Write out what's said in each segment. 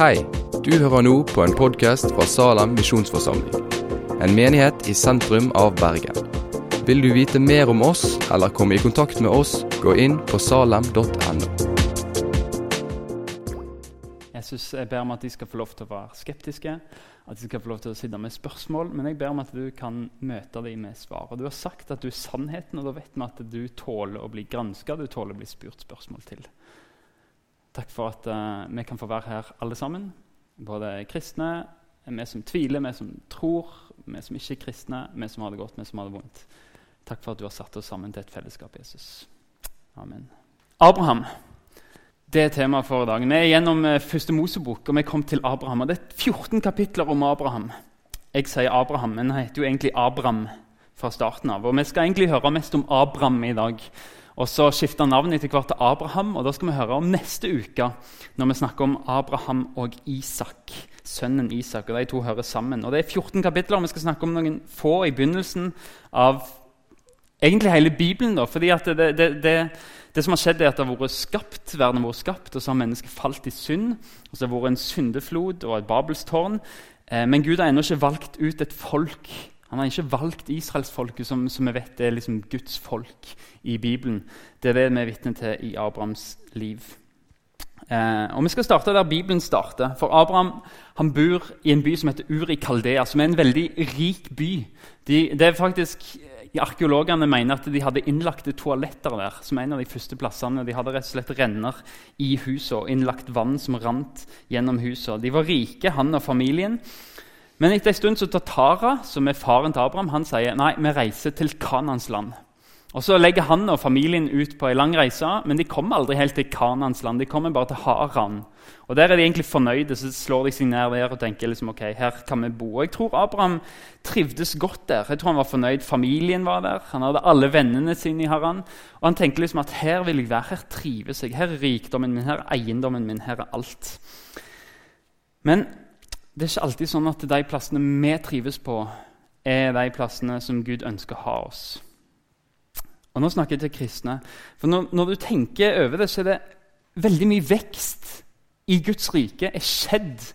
Hei, du hører nå på en podkast fra Salem misjonsforsamling. En menighet i sentrum av Bergen. Vil du vite mer om oss eller komme i kontakt med oss, gå inn på salem.no. Jesus, jeg ber om at de skal få lov til å være skeptiske, at de skal få lov til å sitte med spørsmål. Men jeg ber om at du kan møte dem med svar. Og Du har sagt at du er sannheten, og da vet vi at du tåler å bli granska, du tåler å bli spurt spørsmål til. Takk for at uh, vi kan få være her alle sammen. Både kristne, vi som tviler, vi som tror, vi som ikke er kristne, vi som har det godt, vi som har det vondt. Takk for at du har satt oss sammen til et fellesskap, Jesus. Amen. Abraham. Det er temaet for dagen. Vi er gjennom uh, første Mosebok, og vi kom til Abraham. og Det er 14 kapitler om Abraham. Jeg sier Abraham, men han heter jo egentlig Abram fra starten av. Og Vi skal egentlig høre mest om Abram i dag. Og Så skifta navnet etter hvert til Abraham, og da skal vi høre om neste uke. Når vi snakker om Abraham og Isak, sønnen Isak. og De to hører sammen. Og Det er 14 kapitler, og vi skal snakke om noen få i begynnelsen av egentlig hele Bibelen. da, fordi at det, det, det, det som har skjedd er at det har vært skapt, Verden har vært skapt, og så har mennesket falt i synd. og Så har det vært en syndeflod og et babelstårn. Eh, men Gud har ennå ikke valgt ut et folk han har ikke valgt israelsfolket, som, som vi vet er liksom Guds folk i Bibelen. Det er det vi er vitne til i Abrahams liv. Eh, og Vi skal starte der Bibelen starter. For Abraham han bor i en by som heter Uri Kaldea, som er en veldig rik by. De, det er faktisk, Arkeologene mener at de hadde innlagte toaletter der. som en av De første plassene. De hadde rett og slett renner i huset og innlagt vann som rant gjennom huset. De var rike, han og familien. Men etter en stund så tar Tara, som er faren til Abraham, han sier nei, vi reiser til Kanans land. Og Så legger han og familien ut på en lang reise, men de kommer aldri helt til Kanans land. De kommer bare til Haran. Og Der er de egentlig fornøyde, så slår de seg ned der og tenker liksom, ok, her kan vi bo. Og Jeg tror Abraham trivdes godt der. Jeg tror Han var fornøyd. Familien var der. Han hadde alle vennene sine i Haran. Og han tenkte liksom at her vil jeg være. Her trives jeg. Her er rikdommen min, her er eiendommen min, her er alt. Men det er ikke alltid sånn at de plassene vi trives på, er de plassene som Gud ønsker å ha oss. Og Nå snakker jeg til kristne. For når, når, du tenker over det, så er det veldig mye vekst i Guds rike er skjedd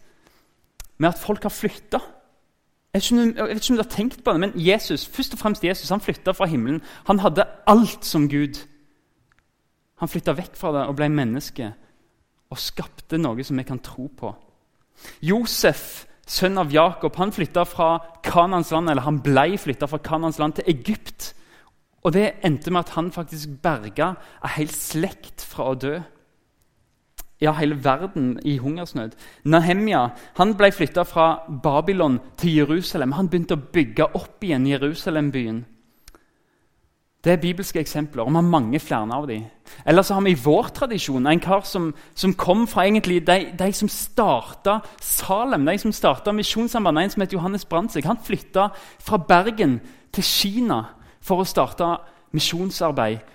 med at folk har flytta. Jeg, vet ikke om du har tenkt på det, men Jesus først og fremst Jesus, han flytta fra himmelen. Han hadde alt som Gud. Han flytta vekk fra det og ble menneske og skapte noe som vi kan tro på. Josef, sønn av Jakob, han flytta fra Kanans land, eller han ble flytta fra Kanans land til Egypt. Og Det endte med at han faktisk berga en hel slekt fra å dø. Ja, hele verden i hungersnød. Nahemia han ble flytta fra Babylon til Jerusalem. Han begynte å bygge opp igjen Jerusalem-byen. Det er bibelske eksempler, og vi har mange flere av dem. Eller så har vi i vår tradisjon en kar som, som kom fra egentlig de, de som starta Salem, de som starta Misjonssambandet, en som het Johannes Brandtzæg. Han flytta fra Bergen til Kina for å starte misjonsarbeid.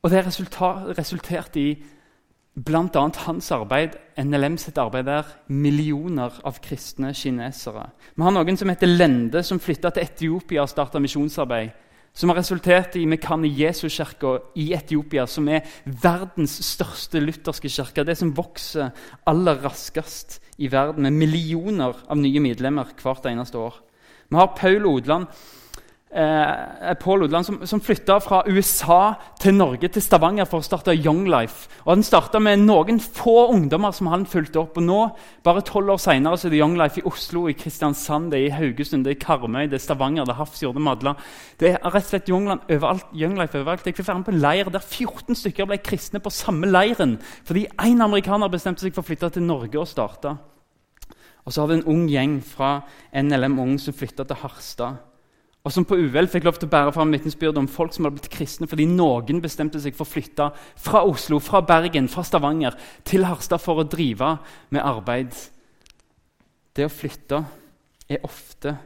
Og det resulterte i bl.a. hans arbeid, NLM sitt arbeid der, millioner av kristne kinesere. Vi har noen som heter Lende, som flytta til Etiopia og starta misjonsarbeid som har resultert i Mekane Jesu-kirka i Etiopia, som er verdens største lutherske kirke. Det som vokser aller raskest i verden, med millioner av nye medlemmer hvert eneste år. Vi har Paul Odland eh, Pål Odland, som, som flytta fra USA til Norge, til Stavanger, for å starte Young Life. Og Han starta med noen få ungdommer som han fulgte opp. og Nå, bare tolv år senere, er det Young Life i Oslo, i Kristiansand, det er i Haugesund, det er i Karmøy, det er Stavanger, det er Hafrsfjord, det er Madla. Det er rett og slett Young overalt. Young Life overalt. Jeg fikk være med på en leir der 14 stykker ble kristne på samme leiren fordi én amerikaner bestemte seg for å flytte til Norge og starte. Og så har vi en ung gjeng fra NLM Ung som flytta til Harstad og som på uhell fikk lov til å bære fram vitnesbyrd om folk som hadde blitt kristne fordi noen bestemte seg for å flytte fra Oslo, fra Bergen, fra Stavanger til Harstad for å drive med arbeid. Det å flytte er ofte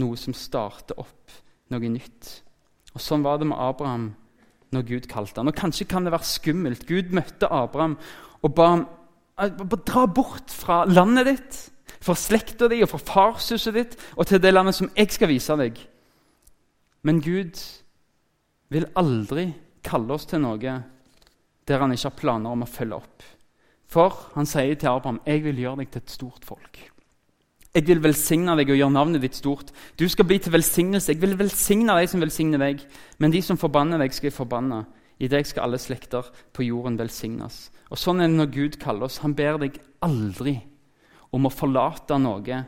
noe som starter opp noe nytt. Og Sånn var det med Abraham når Gud kalte han. Og Kanskje kan det være skummelt. Gud møtte Abraham og ba ham dra bort fra landet ditt, fra slekta di og fra farshuset ditt og til det landet som jeg skal vise deg. Men Gud vil aldri kalle oss til noe der han ikke har planer om å følge opp. For han sier til Abraham, 'Jeg vil gjøre deg til et stort folk'. Jeg vil velsigne deg og gjøre navnet ditt stort. Du skal bli til velsignelse. Jeg vil velsigne deg som velsigner deg. Men de som forbanner deg, skal jeg forbanne. I deg skal alle slekter på jorden velsignes. Og Sånn er det når Gud kaller oss. Han ber deg aldri om å forlate noe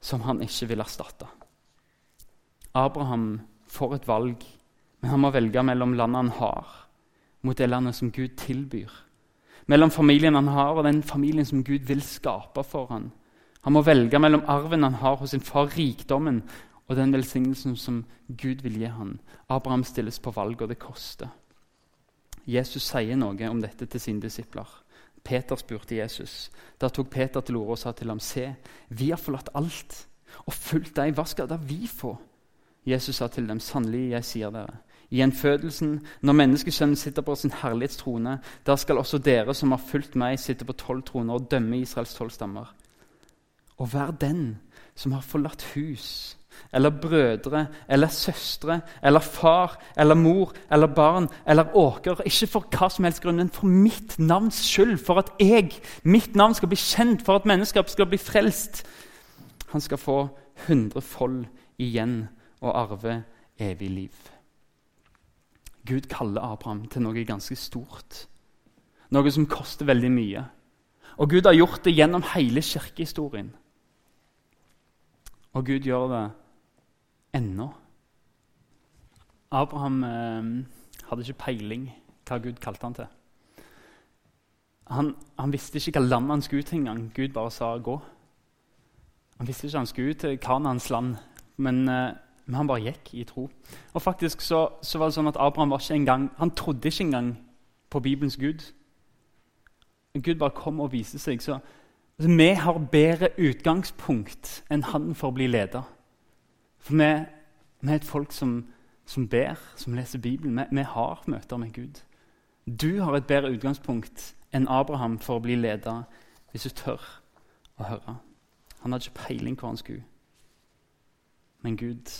som han ikke vil erstatte. Abraham får et valg, men han må velge mellom landet han har, mot det landet som Gud tilbyr. Mellom familien han har, og den familien som Gud vil skape for ham. Han må velge mellom arven han har hos sin far, rikdommen, og den velsignelsen som Gud vil gi ham. Abraham stilles på valg, og det koster. Jesus sier noe om dette til sine disipler. Peter spurte Jesus. Da tok Peter til orde og sa til ham, Se, vi har forlatt alt og fulgt deg. Hva skal da vi få? Jesus sa til dem, Sannelig, jeg sier dere, i gjenfødelsen, når menneskesønnen sitter på sin herlighetstrone, da skal også dere som har fulgt meg, sitte på tolv troner og dømme Israels tolv stammer Og hver den som har forlatt hus eller brødre eller søstre eller far eller mor eller barn eller åker. Ikke for hva som helst grunn, men for mitt navns skyld. For at jeg, mitt navn skal bli kjent, for at mennesker skal bli frelst. Han skal få hundrefold igjen og arve evig liv. Gud kaller Abraham til noe ganske stort. Noe som koster veldig mye. Og Gud har gjort det gjennom hele kirkehistorien. Og Gud gjør det ennå. Abraham eh, hadde ikke peiling hva Gud kalte han til. Han, han visste ikke hva land han skulle ut engang. Gud bare sa 'gå'. Han visste ikke han skulle ut til Kanans land, men, eh, men, han bare gikk i tro. Og faktisk så, så, var det sånn at Abraham var ikke engang, han trodde ikke engang på Bibelens Gud. Gud bare kom og viste seg. så Altså, vi har bedre utgangspunkt enn han for å bli leder. For vi, vi er et folk som, som, ber, som leser Bibelen. Vi, vi, har møter med Gud. Du har et bedre utgangspunkt enn Abraham for å bli leder, hvis du tør å høre. Han hadde ikke peiling hvor han skulle. Men Gud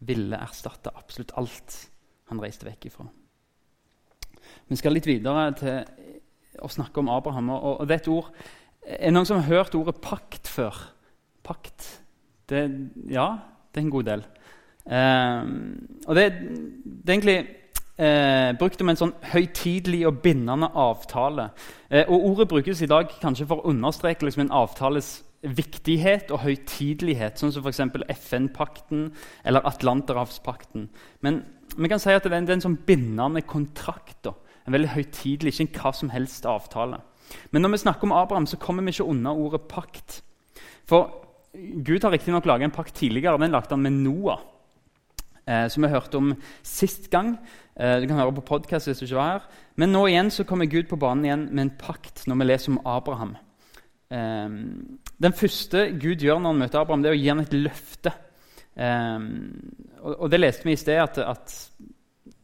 ville erstatte absolutt alt han reiste vekk ifra. Vi skal litt videre til å snakke om Abraham. og, det er ord er det noen som har hørt ordet pakt før? Pakt. Det, ja, det er en god del. Eh, og det, det er egentlig eh, brukt om en sånn høytidelig og bindende avtale. Eh, og Ordet brukes i dag kanskje for å understreke liksom, en avtales viktighet og høytidelighet, sånn som f.eks. FN-pakten eller Atlanterhavspakten. Men vi kan si at det er en, det er en sånn bindende kontrakt. Da. En veldig høytidelig, ikke en hva som helst avtale. Men når vi snakker om Abraham, så kommer vi ikke unna ordet pakt. For Gud har riktignok laget en pakt tidligere. Den lagde han med Noah. Eh, som vi hørte om sist gang. Eh, du kan høre på podkast hvis du ikke var her. Men nå igjen så kommer Gud på banen igjen med en pakt når vi leser om Abraham. Eh, den første Gud gjør når han møter Abraham, det er å gi ham et løfte. Eh, og, det leste vi i sted, at, at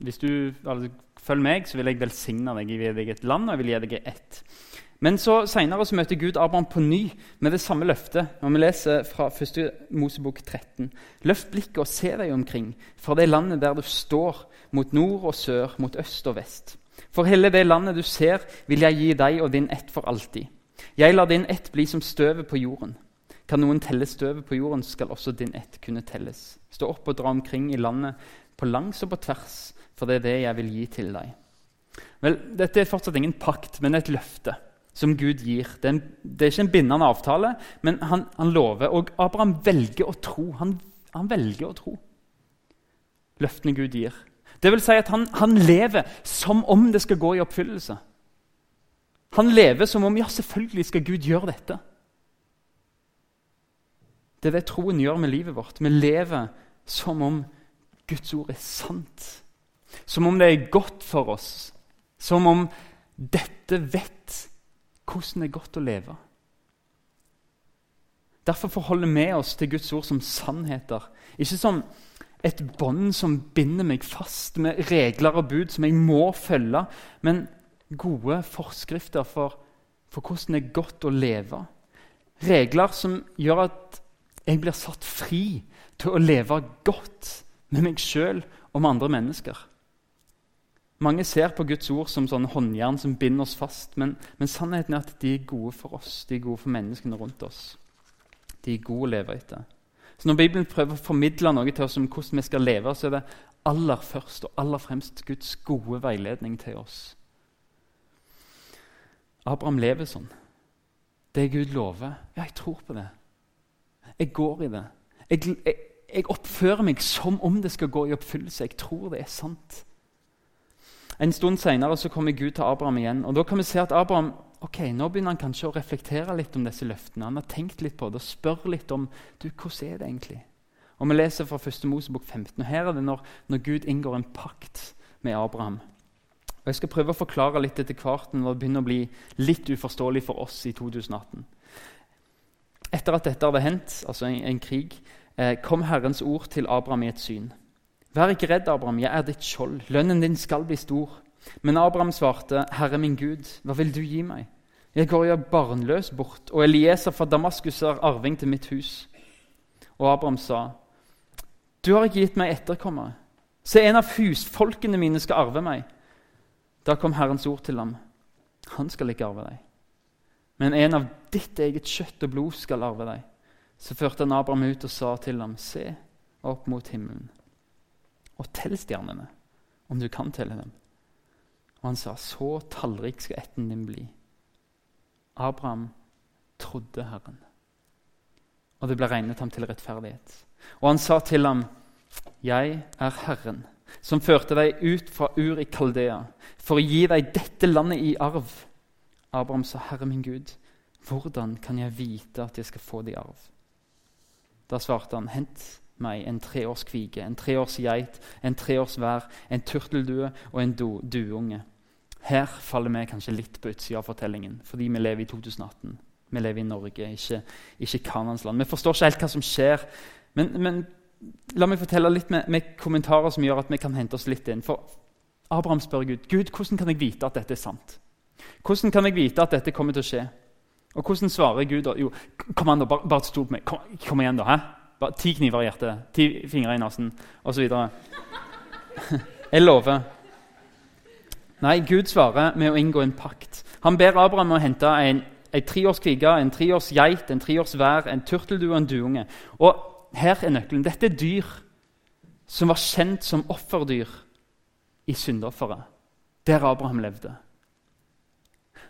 hvis du altså, følger meg, så vil jeg velsigne deg. Jeg vil gi deg et land, og jeg vil gi deg ett. Men så senere så møter Gud Abraham på ny med det samme løftet. når vi leser fra 1. Mosebok 13. Løft blikket og se deg omkring, fra det landet der du står, mot nord og sør, mot øst og vest. For hele det landet du ser, vil jeg gi deg og din ett for alltid. Jeg lar din ett bli som støvet på jorden. Kan noen telle støvet på jorden, skal også din ett kunne telles. Stå opp og dra omkring i landet på langs og på tvers, for det er det jeg vil gi til deg. Vel, Dette er fortsatt ingen pakt, men et løfte som Gud gir. Det er, en, det er ikke en bindende avtale, men han, han, lover. Og Abraham velger å tro. Han, han, velger å tro løftene Gud gir. Det vil si at han, han lever som om det skal gå i oppfyllelse. Han lever som om ja, selvfølgelig skal Gud gjøre dette. Det er det troen gjør med livet vårt. Vi lever som om Guds ord er sant. Som om det er godt for oss. Som om dette vet hvordan det er godt å leve. Derfor forholder vi oss til Guds ord som sannheter. Ikke som et bånd som binder meg fast med regler og bud som jeg må følge, men gode forskrifter for, for hvordan det er godt å leve. Regler som gjør at jeg blir satt fri til å leve godt med meg sjøl og med andre mennesker. Mange ser på Guds ord som sånn håndjern som binder oss fast, men, men, sannheten er at de er gode for oss, de er gode for menneskene rundt oss. De er gode å leve etter. Så Når Bibelen prøver å formidle noe til oss om hvordan vi skal leve, så er det aller først og aller fremst Guds gode veiledning til oss. Abraham lever sånn. Det Gud lover, ja, jeg tror på det. Jeg går i det. Jeg, jeg, jeg oppfører meg som om det skal gå i oppfyllelse. Jeg tror det er sant. En stund senere kommer Gud til Abraham igjen. og Da kan vi se at Abraham ok, nå begynner han kanskje å reflektere litt om disse løftene. Han har tenkt litt på det og spør litt om du, hvordan er det egentlig Og Vi leser fra 1. Mosebok 15. og Her er det når, når, Gud inngår en pakt med Abraham. Og Jeg skal prøve å forklare litt etter hvert når det begynner å bli litt uforståelig for oss i 2018. Etter at dette hadde hendt, altså en, en krig, eh, kom Herrens ord til Abraham i et syn. Vær ikke redd, Abraham, jeg er ditt skjold. Lønnen din skal bli stor. Men Abraham svarte, Herre min Gud, hva vil du gi meg? Jeg går jo barnløs bort, og Elieser fra Damaskus er arving til mitt hus. Og Abraham sa, Du har ikke gitt meg etterkommere. Se, en av husfolkene mine skal arve meg. Da kom Herrens ord til ham. Han skal ikke arve deg. Men en av ditt eget kjøtt og blod skal arve deg. Så førte han Abraham ut og sa til ham, Se opp mot himmelen og tell stjernene, om du kan telle dem. Og han sa, så tallrik skal ætten din bli. Abraham trodde Herren, og det ble regnet ham til rettferdighet. Og han sa til ham, Jeg er Herren, som førte deg ut fra Ur i Kaldea, for å gi deg dette landet i arv. Abraham sa, Herre min Gud, hvordan kan jeg vite at jeg skal få det i arv? Da svarte han, hent meg en treårs kvige, en treårs geit, en treårs vær, en turteldue og en dueunge. Her faller vi kanskje litt på utsida av fortellingen, fordi vi lever i 2018. Vi lever i Norge, ikke, ikke Kanans land. Vi forstår ikke helt hva som skjer. Men, men la meg fortelle litt med, med, kommentarer som gjør at vi kan hente oss litt inn. For Abraham spør Gud Gud, hvordan kan jeg vite at dette er sant. Hvordan kan jeg vite at dette kommer til å skje? Og hvordan svarer Gud? Jo, kom an da, bare, bare stol på meg. Kom, kom igjen, da. hæ? Bare ti kniver i hjertet, ti fingre i nesen osv. Jeg lover. Nei, Gud svarer med å inngå en pakt. Han ber Abraham å hente en, en treårs en treårs geit, en treårs vær, en turteldue og en duunge. Og her er nøkkelen. Dette er dyr som var kjent som offerdyr i syndeofferet, der Abraham levde.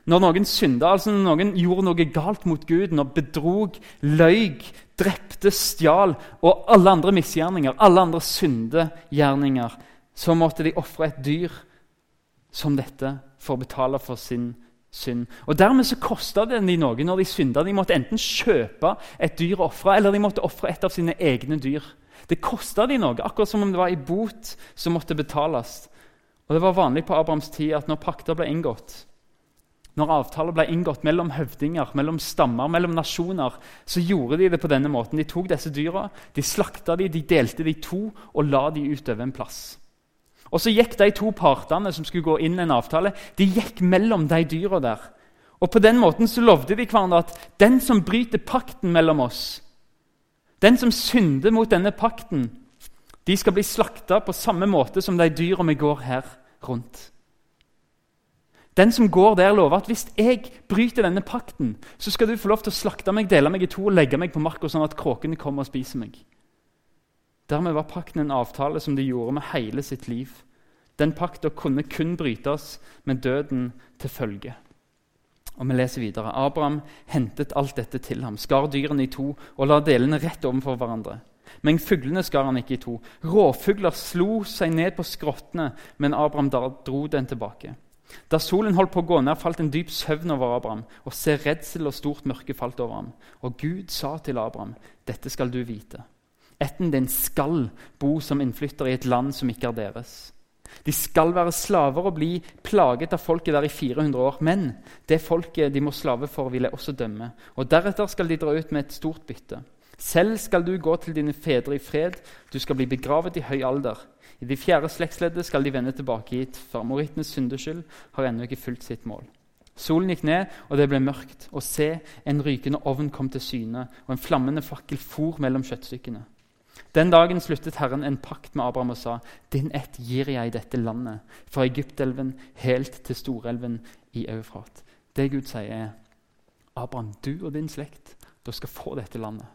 Når noen synda, altså når noen gjorde noe galt mot Gud, når bedrog, løy, drepte, stjal og alle andre misgjerninger, alle andre syndegjerninger, så måtte de ofre et dyr som dette for å betale for sin synd. Og Dermed så kosta det de noe når de synda. De måtte enten kjøpe et dyr å ofre, eller de måtte ofre et av sine egne dyr. Det kosta de noe, akkurat som om det var i bot som måtte betales. Og Det var vanlig på Abrahams tid at når pakter ble inngått, når avtaler ble inngått mellom høvdinger, mellom stammer, mellom nasjoner, så gjorde de det på denne måten. De tok disse dyra, de slakta de, de delte de to og la de utover en plass. Og så gikk de to partene som skulle gå inn en avtale, de gikk mellom de dyra der. Og På den måten så lovde de hverandre at den som bryter pakten mellom oss, den som synder mot denne pakten, de skal bli slakta på samme måte som de dyra vi går her rundt. Den som går der, lover at hvis jeg bryter denne pakten, så skal du få lov til å slakte meg, dele meg i to og legge meg på marka, sånn at kråkene kommer og spiser meg. Dermed var pakten en avtale som de gjorde med hele sitt liv. Den pakta kunne kun brytes med døden til følge. Og vi leser videre. Abraham hentet alt dette til ham, skar dyrene i to og la delene rett overfor hverandre. Men fuglene skar han ikke i to. Råfugler slo seg ned på skrottene, men Abraham dro den tilbake. Da solen holdt på å gå ned, falt en dyp søvn over Abraham, og se redsel og stort mørke falt over ham. Og Gud sa til Abraham, dette skal du vite. Etten din skal bo som innflytter i et land som ikke er deres. De skal være slaver og bli plaget av folket der i 400 år. Men det folket de må slave for, vil jeg også dømme. Og deretter skal de dra ut med et stort bytte. Selv skal du gå til dine fedre i fred. Du skal bli begravet i høy alder. I de fjerde slektsleddet skal de vende tilbake hit. Farmorittenes syndeskyld har ennå ikke fulgt sitt mål. Solen gikk ned, og det ble mørkt. Og se, en rykende ovn kom til syne, og en flammende fakkel for mellom kjøttstykkene. Den dagen sluttet Herren en pakt med Abraham og sa:" Din ett gir jeg dette landet, fra Egyptelven helt til storelven i Eufrat. Det Gud sier, er Abraham, du og din slekt dere skal få dette landet.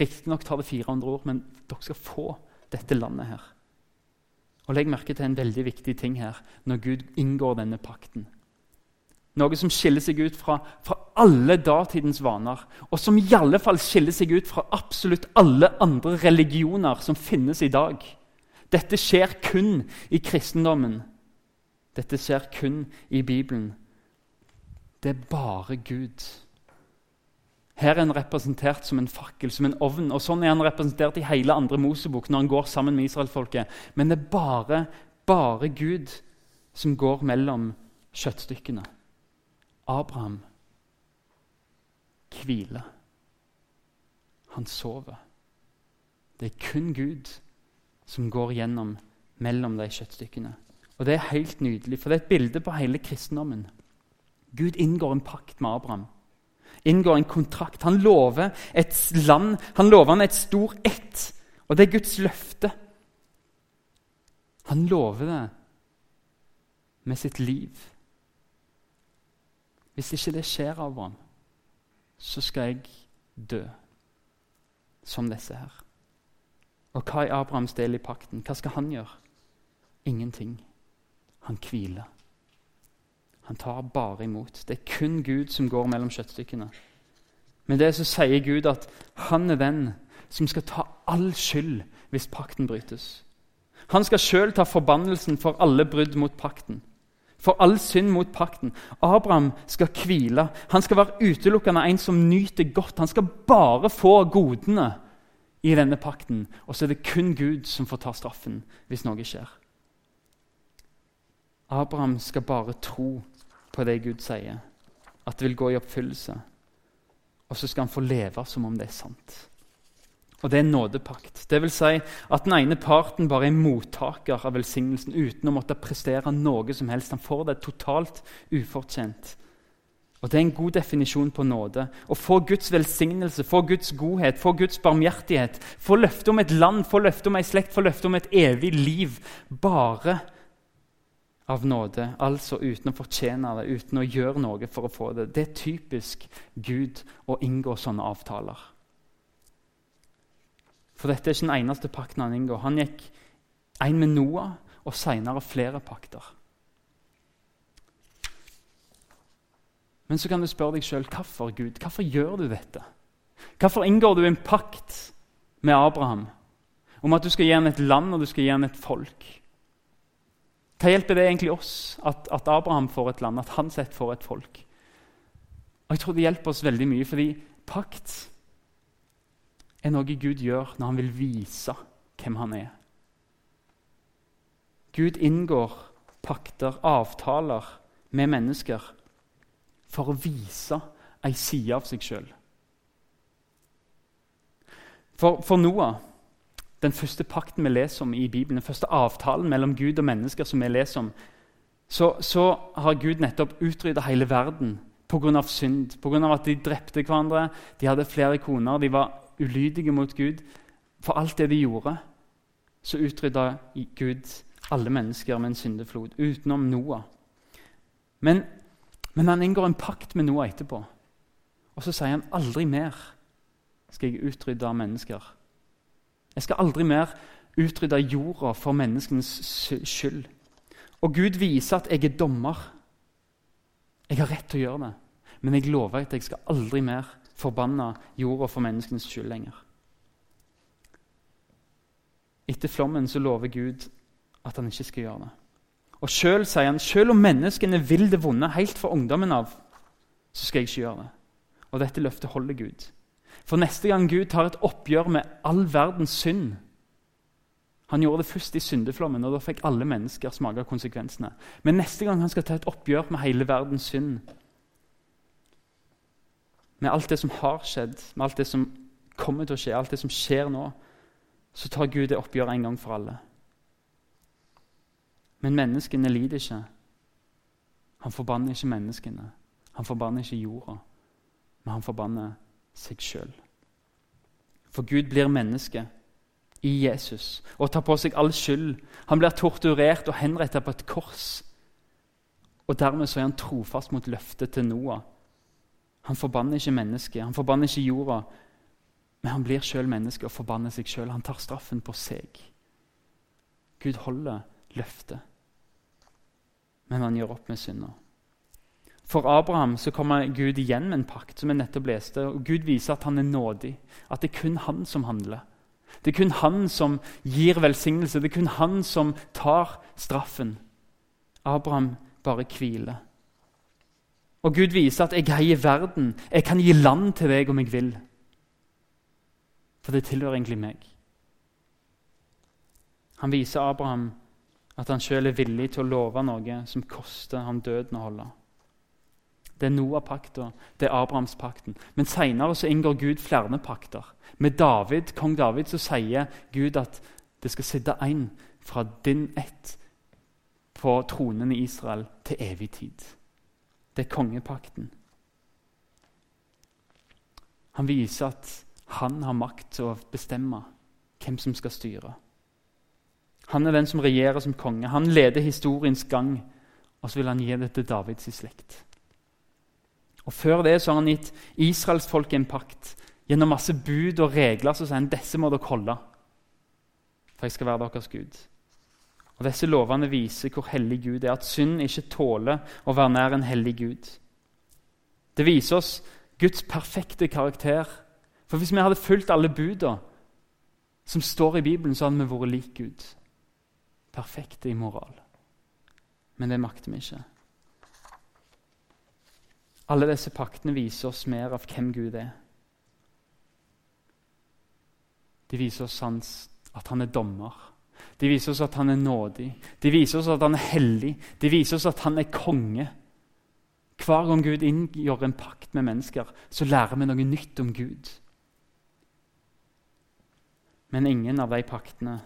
Riktignok tar det 400 år, men dere skal få dette landet her. Og Legg merke til en veldig viktig ting her når Gud inngår denne pakten. Noe som skiller seg ut fra, fra, alle datidens vaner, og som i alle fall skiller seg ut fra absolutt alle andre religioner som finnes i dag. Dette skjer kun i kristendommen. Dette skjer kun i Bibelen. Det er bare Gud. Her er han representert som en fakkel, som en ovn. og Sånn er han representert i hele andre Mosebok når han går sammen med israelsfolket. Men det er bare, bare Gud som går mellom kjøttstykkene. Abraham hviler. Han sover. Det er kun Gud som går gjennom mellom de kjøttstykkene. Og Det er helt nydelig, for det er et bilde på hele kristendommen. Gud inngår en pakt med Abraham inngår en kontrakt. Han lover et land, han lover han et stor ett. Og det er Guds løfte. Han lover det med sitt liv. Hvis ikke det skjer, Abraham, så skal jeg dø som disse her. Og hva er Abrahams del i pakten? Hva skal han gjøre? Ingenting. Han hviler. Han tar bare imot. Det er kun Gud som går mellom kjøttstykkene. Men det så sier Gud at han er den som skal ta all skyld hvis pakten brytes. Han skal sjøl ta forbannelsen for alle brudd mot pakten. For all synd mot pakten. Abraham skal hvile. Han skal være utelukkende en som nyter godt. Han skal bare få godene i denne pakten. Og så er det kun Gud som får ta straffen hvis noe skjer. Abraham skal bare tro på det Gud sier, at det vil gå i oppfyllelse. Og så skal han få leve som om det er sant. Og det er nådepakt. Det vil si at den ene parten bare er mottaker av velsignelsen uten å måtte prestere noe som helst. Han får det totalt ufortjent. Og Det er en god definisjon på nåde. Å få Guds velsignelse, få Guds godhet, få Guds barmhjertighet, få løfte om et land, få løfte om ei slekt, få løfte om et evig liv. Bare av nåde, altså uten å fortjene det, uten å gjøre noe for å få det. Det er typisk Gud å inngå sånne avtaler. For dette er ikke den eneste pakten han inngår. Han gikk en med Noah og senere flere pakter. Men så kan du spørre deg sjøl hvorfor Gud, hvorfor gjør du dette? Hvorfor inngår du en pakt med Abraham om at du skal gi ham et land og du skal gi ham et folk? Hva hjelper det egentlig oss at, at Abraham får et land, at han sett får et folk? Og Jeg tror det hjelper oss veldig mye, fordi pakt er noe Gud gjør når han vil vise hvem han er. Gud inngår pakter, avtaler, med mennesker for å vise ei side av seg sjøl. For, for Noah den første pakten vi leser om i Bibelen, den første avtalen mellom Gud og mennesker, som vi leser om, så, så har Gud nettopp utrydda hele verden pga. synd. Pga. at de drepte hverandre, de hadde flere koner, de var ulydige mot Gud. For alt det de gjorde, så utrydda Gud alle mennesker med en syndeflod, utenom Noah. Men, men han inngår en pakt med Noah etterpå. Og så sier han aldri mer skal jeg utrydde mennesker jeg skal aldri mer utrydde jorda for menneskenes skyld. Og Gud viser at jeg er dommer. Jeg har rett til å gjøre det. Men jeg lover at jeg skal aldri mer forbanne jorda for menneskenes skyld lenger. Etter flommen så lover Gud at han ikke skal gjøre det. Og Selv sier han selv om menneskene vil det vonde helt fra ungdommen av, så skal jeg ikke gjøre det. Og dette løftet holder Gud. For neste gang Gud tar et oppgjør med all verdens synd Han gjorde det først i syndeflommen, og da fikk alle mennesker smake konsekvensene. Men neste gang han skal ta et oppgjør med hele verdens synd, med alt det som har skjedd, med alt det som kommer til å skje, alt det som skjer nå, så tar Gud det oppgjøret en gang for alle. Men menneskene lider ikke. Han forbanner ikke menneskene. Han forbanner ikke jorda, men han forbanner seg sjøl. For Gud blir menneske i Jesus og tar på seg all skyld. Han blir torturert og henrettet på et kors. Og Dermed så er han trofast mot løftet til Noah. Han forbanner ikke mennesket, han forbanner ikke jorda. Men han blir sjøl menneske og forbanner seg sjøl. Han tar straffen på seg. Gud holder løftet, men han gjør opp med synder. For Abraham så kommer Gud igjen med en pakt, som jeg nettopp leste. og Gud viser at han er nådig, at det er kun han som handler. Det er kun han som gir velsignelse, det er kun han som tar straffen. Abraham bare hviler. Og Gud viser at 'jeg eier verden'. Jeg kan gi land til deg om jeg vil. For det tilhører egentlig meg. Han viser Abraham at han sjøl er villig til å love noe som koster ham døden å holde. Det er Noah-pakta, det er Abrahamspakten. Men seinere inngår Gud flere pakter. Med David, kong David så sier Gud at det skal sitte en fra din ett på tronen i Israel til evig tid. Det er kongepakten. Han viser at han har makt til å bestemme hvem som skal styre. Han er den som regjerer som konge. Han leder historiens gang, og så vil han gi det til Davids slekt. Og Før det så har han gitt israelsfolket en pakt. Gjennom masse bud og regler så sier han disse må dere holde. For jeg skal være deres Gud. Og Disse lovene viser hvor hellig Gud er, at synd ikke tåler å være nær en hellig Gud. Det viser oss Guds perfekte karakter. For Hvis vi hadde fulgt alle buda som står i Bibelen, så hadde vi vært lik Gud. Perfekte i moral. Men det makter vi ikke. Alle disse paktene viser oss mer av hvem Gud er. De viser oss hans, at han er dommer. De viser oss at han er nådig. De viser oss at han er hellig. De viser oss at han er konge. Hver gang Gud inngjør en pakt med mennesker, så lærer vi noe nytt om Gud. Men ingen av de paktene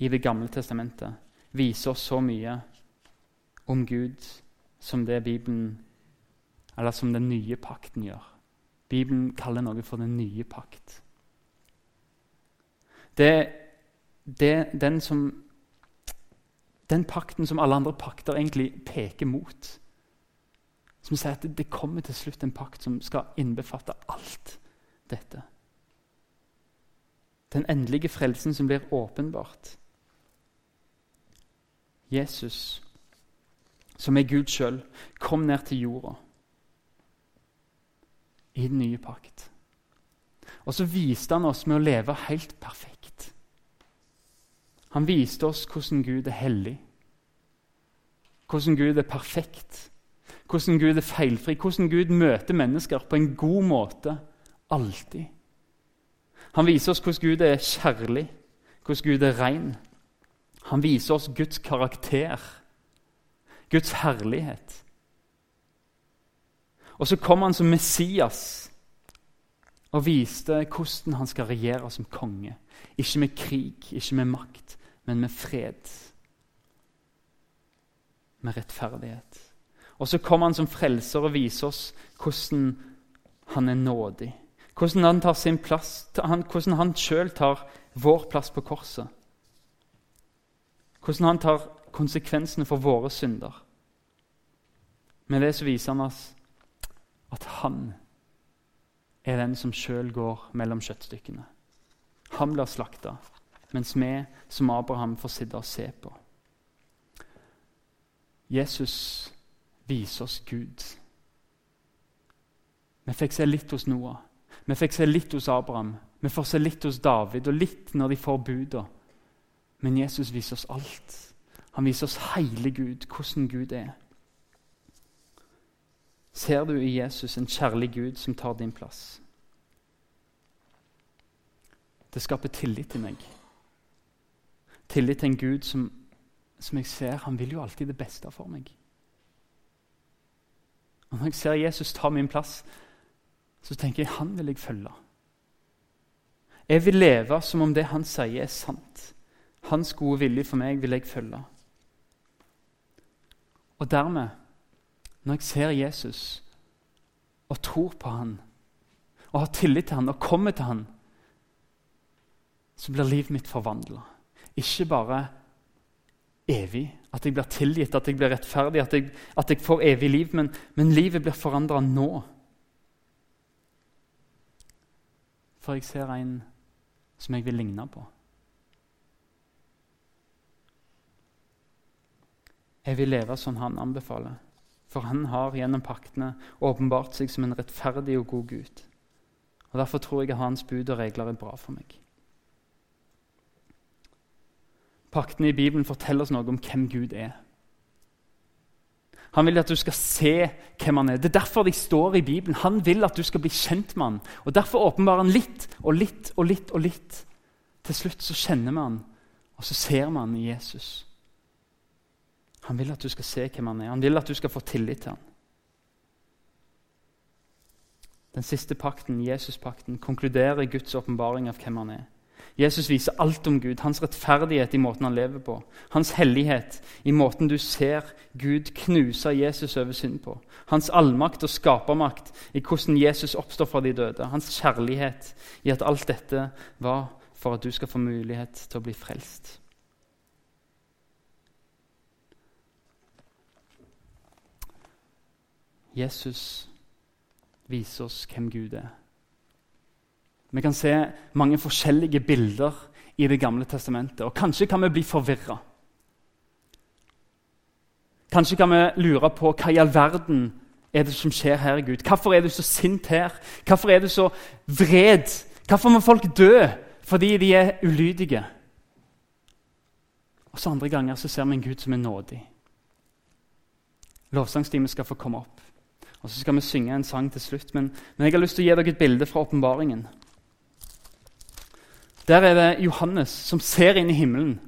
i Det gamle testamentet viser oss så mye om Gud som det Bibelen eller som den nye pakten gjør. Bibelen kaller noe for den nye pakt. Det, det den, som, den pakten som alle andre pakter egentlig peker mot. Som sier at det, kommer til slutt en pakt som skal innbefatte alt dette. Den endelige frelsen som blir åpenbart. Jesus, som er Gud sjøl, kom ned til jorda i den nye pakt. Og så viste han oss med å leve helt perfekt. Han viste oss hvordan Gud er hellig, hvordan Gud er perfekt, hvordan Gud er feilfri, hvordan Gud møter mennesker på en god måte alltid. Han viser oss hvordan Gud er kjærlig, hvordan Gud er ren. Han viser oss Guds karakter, Guds herlighet. Og så kom han som Messias og viste hvordan han skal regjere som konge. Ikke med krig, ikke med makt, men med fred. Med rettferdighet. Og så kommer han som frelser og viser oss hvordan han er nådig. Hvordan han tar sin plass, hvordan han sjøl tar vår plass på korset. Hvordan han tar konsekvensene for våre synder. Med det så viser han oss at han er den som sjøl går mellom kjøttstykkene. Han blir slakta, mens vi som Abraham får sitte og se på. Jesus viser oss Gud. Vi fikk se litt hos Noah, vi fikk se litt hos Abraham, vi får se litt hos David og litt når de får buda. Men Jesus viser oss alt. Han viser oss hele Gud, hvordan Gud er. Ser du i Jesus en kjærlig Gud som tar din plass? Det skaper tillit til meg. Tillit til en Gud som, som jeg ser Han vil jo alltid det beste for meg. Og Når jeg ser Jesus ta min plass, så tenker jeg han vil jeg følge. Jeg vil leve som om det han sier, er sant. Hans gode vilje for meg vil jeg følge. Og dermed når jeg ser Jesus og tror på han, og har tillit til han og kommer til han, så blir livet mitt forvandla. Ikke bare evig, at jeg blir tilgitt, at jeg blir rettferdig, at jeg, at jeg får evig liv, men, men livet blir forandra nå. For jeg ser en som jeg vil ligne på. Jeg vil leve som han anbefaler, for han har gjennom paktene åpenbart seg som en rettferdig og god Gud. Og Derfor tror jeg at hans bud og regler er bra for meg. Paktene i Bibelen forteller oss noe om hvem Gud er. Han vil at du skal se hvem han er. Det er derfor de står i Bibelen. Han vil at du skal bli kjent med han. Og Derfor åpenbarer han litt og litt og litt. og litt. Til slutt så kjenner vi han, og så ser vi han i Jesus. Han vil at du skal se hvem han er. Han vil at du skal få tillit til han. Den siste pakten, Jesuspakten, konkluderer Guds åpenbaring av hvem han er. Jesus viser alt om Gud, hans rettferdighet i måten han lever på. Hans hellighet i måten du ser Gud knuse Jesus over synd på. Hans allmakt og skapermakt i hvordan Jesus oppstår fra de døde. Hans kjærlighet i at alt dette var for at du skal få mulighet til å bli frelst. Jesus viser oss hvem Gud er. Vi kan se mange forskjellige bilder i Det gamle testamentet, og kanskje kan vi bli forvirra. Kanskje kan vi lure på hva i all verden er det som skjer her, Gud? Hvorfor er du så sint her? Hvorfor er du så vred? Hvorfor må folk dø fordi de er ulydige? Og så Andre ganger så ser vi en Gud som er nådig. Lovsangstimen skal få komme opp. Og Så skal vi synge en sang til slutt. Men, men jeg har lyst til å gi dere et bilde fra åpenbaringen. Der er det Johannes som ser inn i himmelen.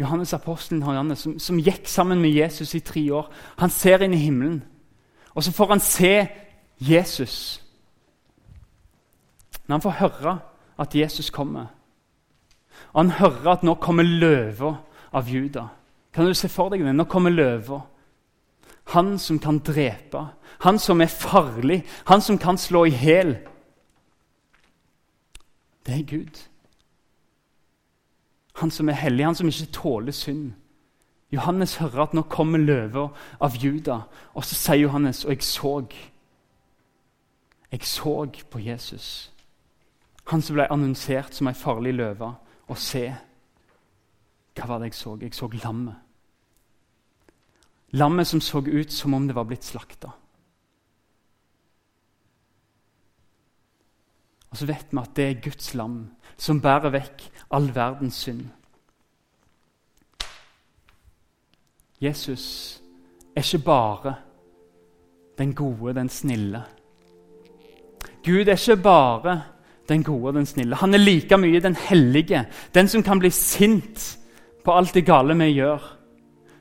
Johannes apostelen Johannes, som, som gikk sammen med Jesus i tre år. Han ser inn i himmelen, og så får han se Jesus. Når han får høre at Jesus kommer, og han hører at nå kommer løva av Juda Kan du se for deg det? Nå kommer løva. Han som kan drepe, han som er farlig, han som kan slå i hjel det er Gud. Han som er hellig, han som ikke tåler synd. Johannes hører at nå kommer løver av Juda, og så sier Johannes, og jeg så Jeg så på Jesus. Han som ble annonsert som ei farlig løve. Og se, hva var det jeg så? Jeg så lammet. Lammet som så ut som om det var blitt slakta. Og så vet vi at det er Guds lam som bærer vekk all verdens synd. Jesus er ikke bare den gode, den snille. Gud er ikke bare den gode og den snille. Han er like mye den hellige, den som kan bli sint på alt det gale vi gjør.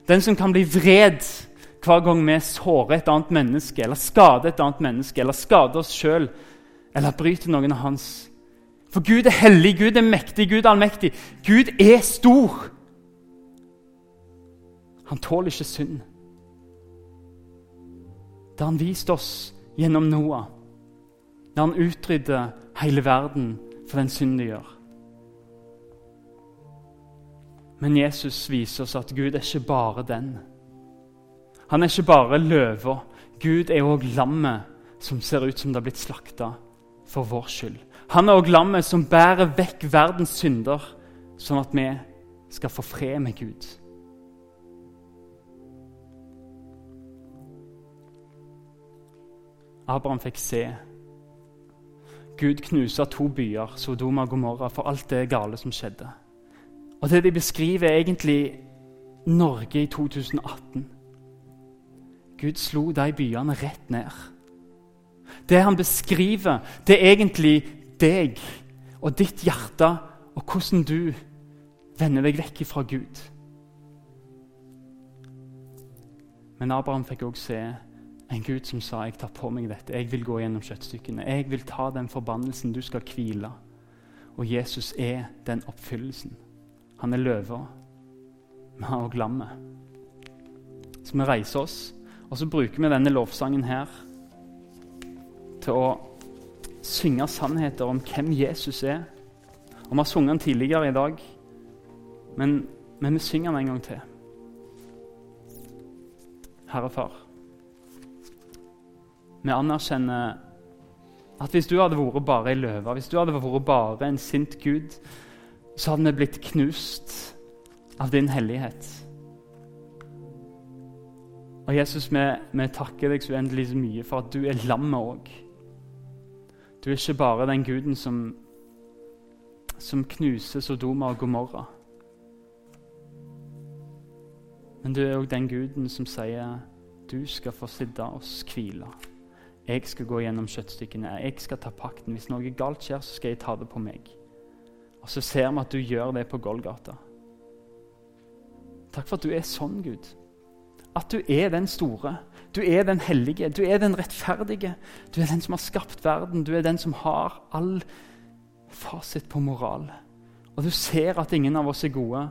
Den som kan bli vred hver gang vi sårer et annet menneske, eller skader et annet menneske, eller skader oss sjøl eller bryter noen av hans. For Gud er hellig, Gud er mektig, Gud er allmektig. Gud er stor. Han tåler ikke synd. Det han vist oss gjennom Noah, når han utrydder hele verden for den synd de gjør. Men Jesus viser oss at Gud er ikke bare den. Han er ikke bare løva. Gud er òg lammet som ser ut som det har blitt slakta for vår skyld. Han er òg lammet som bærer vekk verdens synder, sånn at vi skal få fred med Gud. Abraham fikk se. Gud knuser to byer, Sodoma og Gomorra, for alt det gale som skjedde. Og Det de beskriver, er egentlig Norge i 2018. Gud slo de byene rett ned. Det han beskriver, det er egentlig deg og ditt hjerte og hvordan du vender deg vekk fra Gud. Men Abraham fikk også se en Gud som sa jeg tar på meg dette. Jeg vil gå gjennom kjøttstykkene. Jeg vil ta den forbannelsen. Du skal hvile. Og Jesus er den oppfyllelsen. Han er løva, han er òg lammet. Så vi reiser oss, og så bruker vi denne lovsangen her til å synge sannheter om hvem Jesus er. Og Vi har sunget den tidligere i dag, men, men vi synger den en gang til. Herre Far, vi anerkjenner at hvis du hadde vært bare ei løve, hvis du hadde vært bare en sint gud, så hadde vi blitt knust av din hellighet. Og Jesus, vi, vi takker deg så uendelig mye for at du er lammet òg. Du er ikke bare den guden som, som knuser Sodoma og Gomorra. Men du er òg den guden som sier du skal få sitte og hvile. Jeg skal gå gjennom kjøttstykkene. Jeg skal ta pakten. Hvis noe galt skjer, så skal jeg ta det på meg. Og så ser vi at du gjør det på Golgata. Takk for at du er sånn, Gud. At du er den store. Du er den hellige. Du er den rettferdige. Du er den som har skapt verden. Du er den som har all fasit på moral. Og du ser at ingen av oss er gode.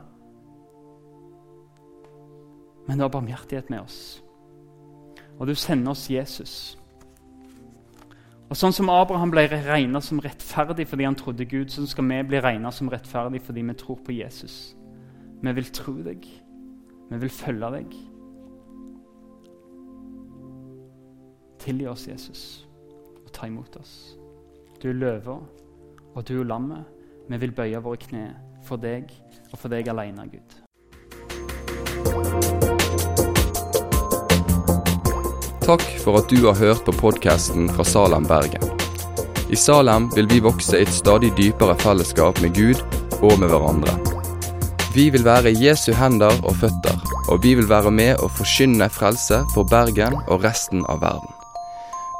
Men du har barmhjertighet med oss. Og du sender oss Jesus. Og Sånn som Abraham ble regnet som rettferdig fordi han trodde Gud, så skal vi bli regnet som rettferdig fordi vi tror på Jesus. Vi vil tro deg. Vi vil følge deg. Tilgi oss, Jesus, og ta imot oss. Du er løva, og du er lammet. Vi vil bøye våre kne for deg og for deg alene, Gud. Takk for at du har hørt på podkasten fra Salem, Bergen. I Salem vil vi vokse i et stadig dypere fellesskap med Gud og med hverandre. Vi vil være Jesu hender og føtter, og vi vil være med og forkynne frelse for Bergen og resten av verden.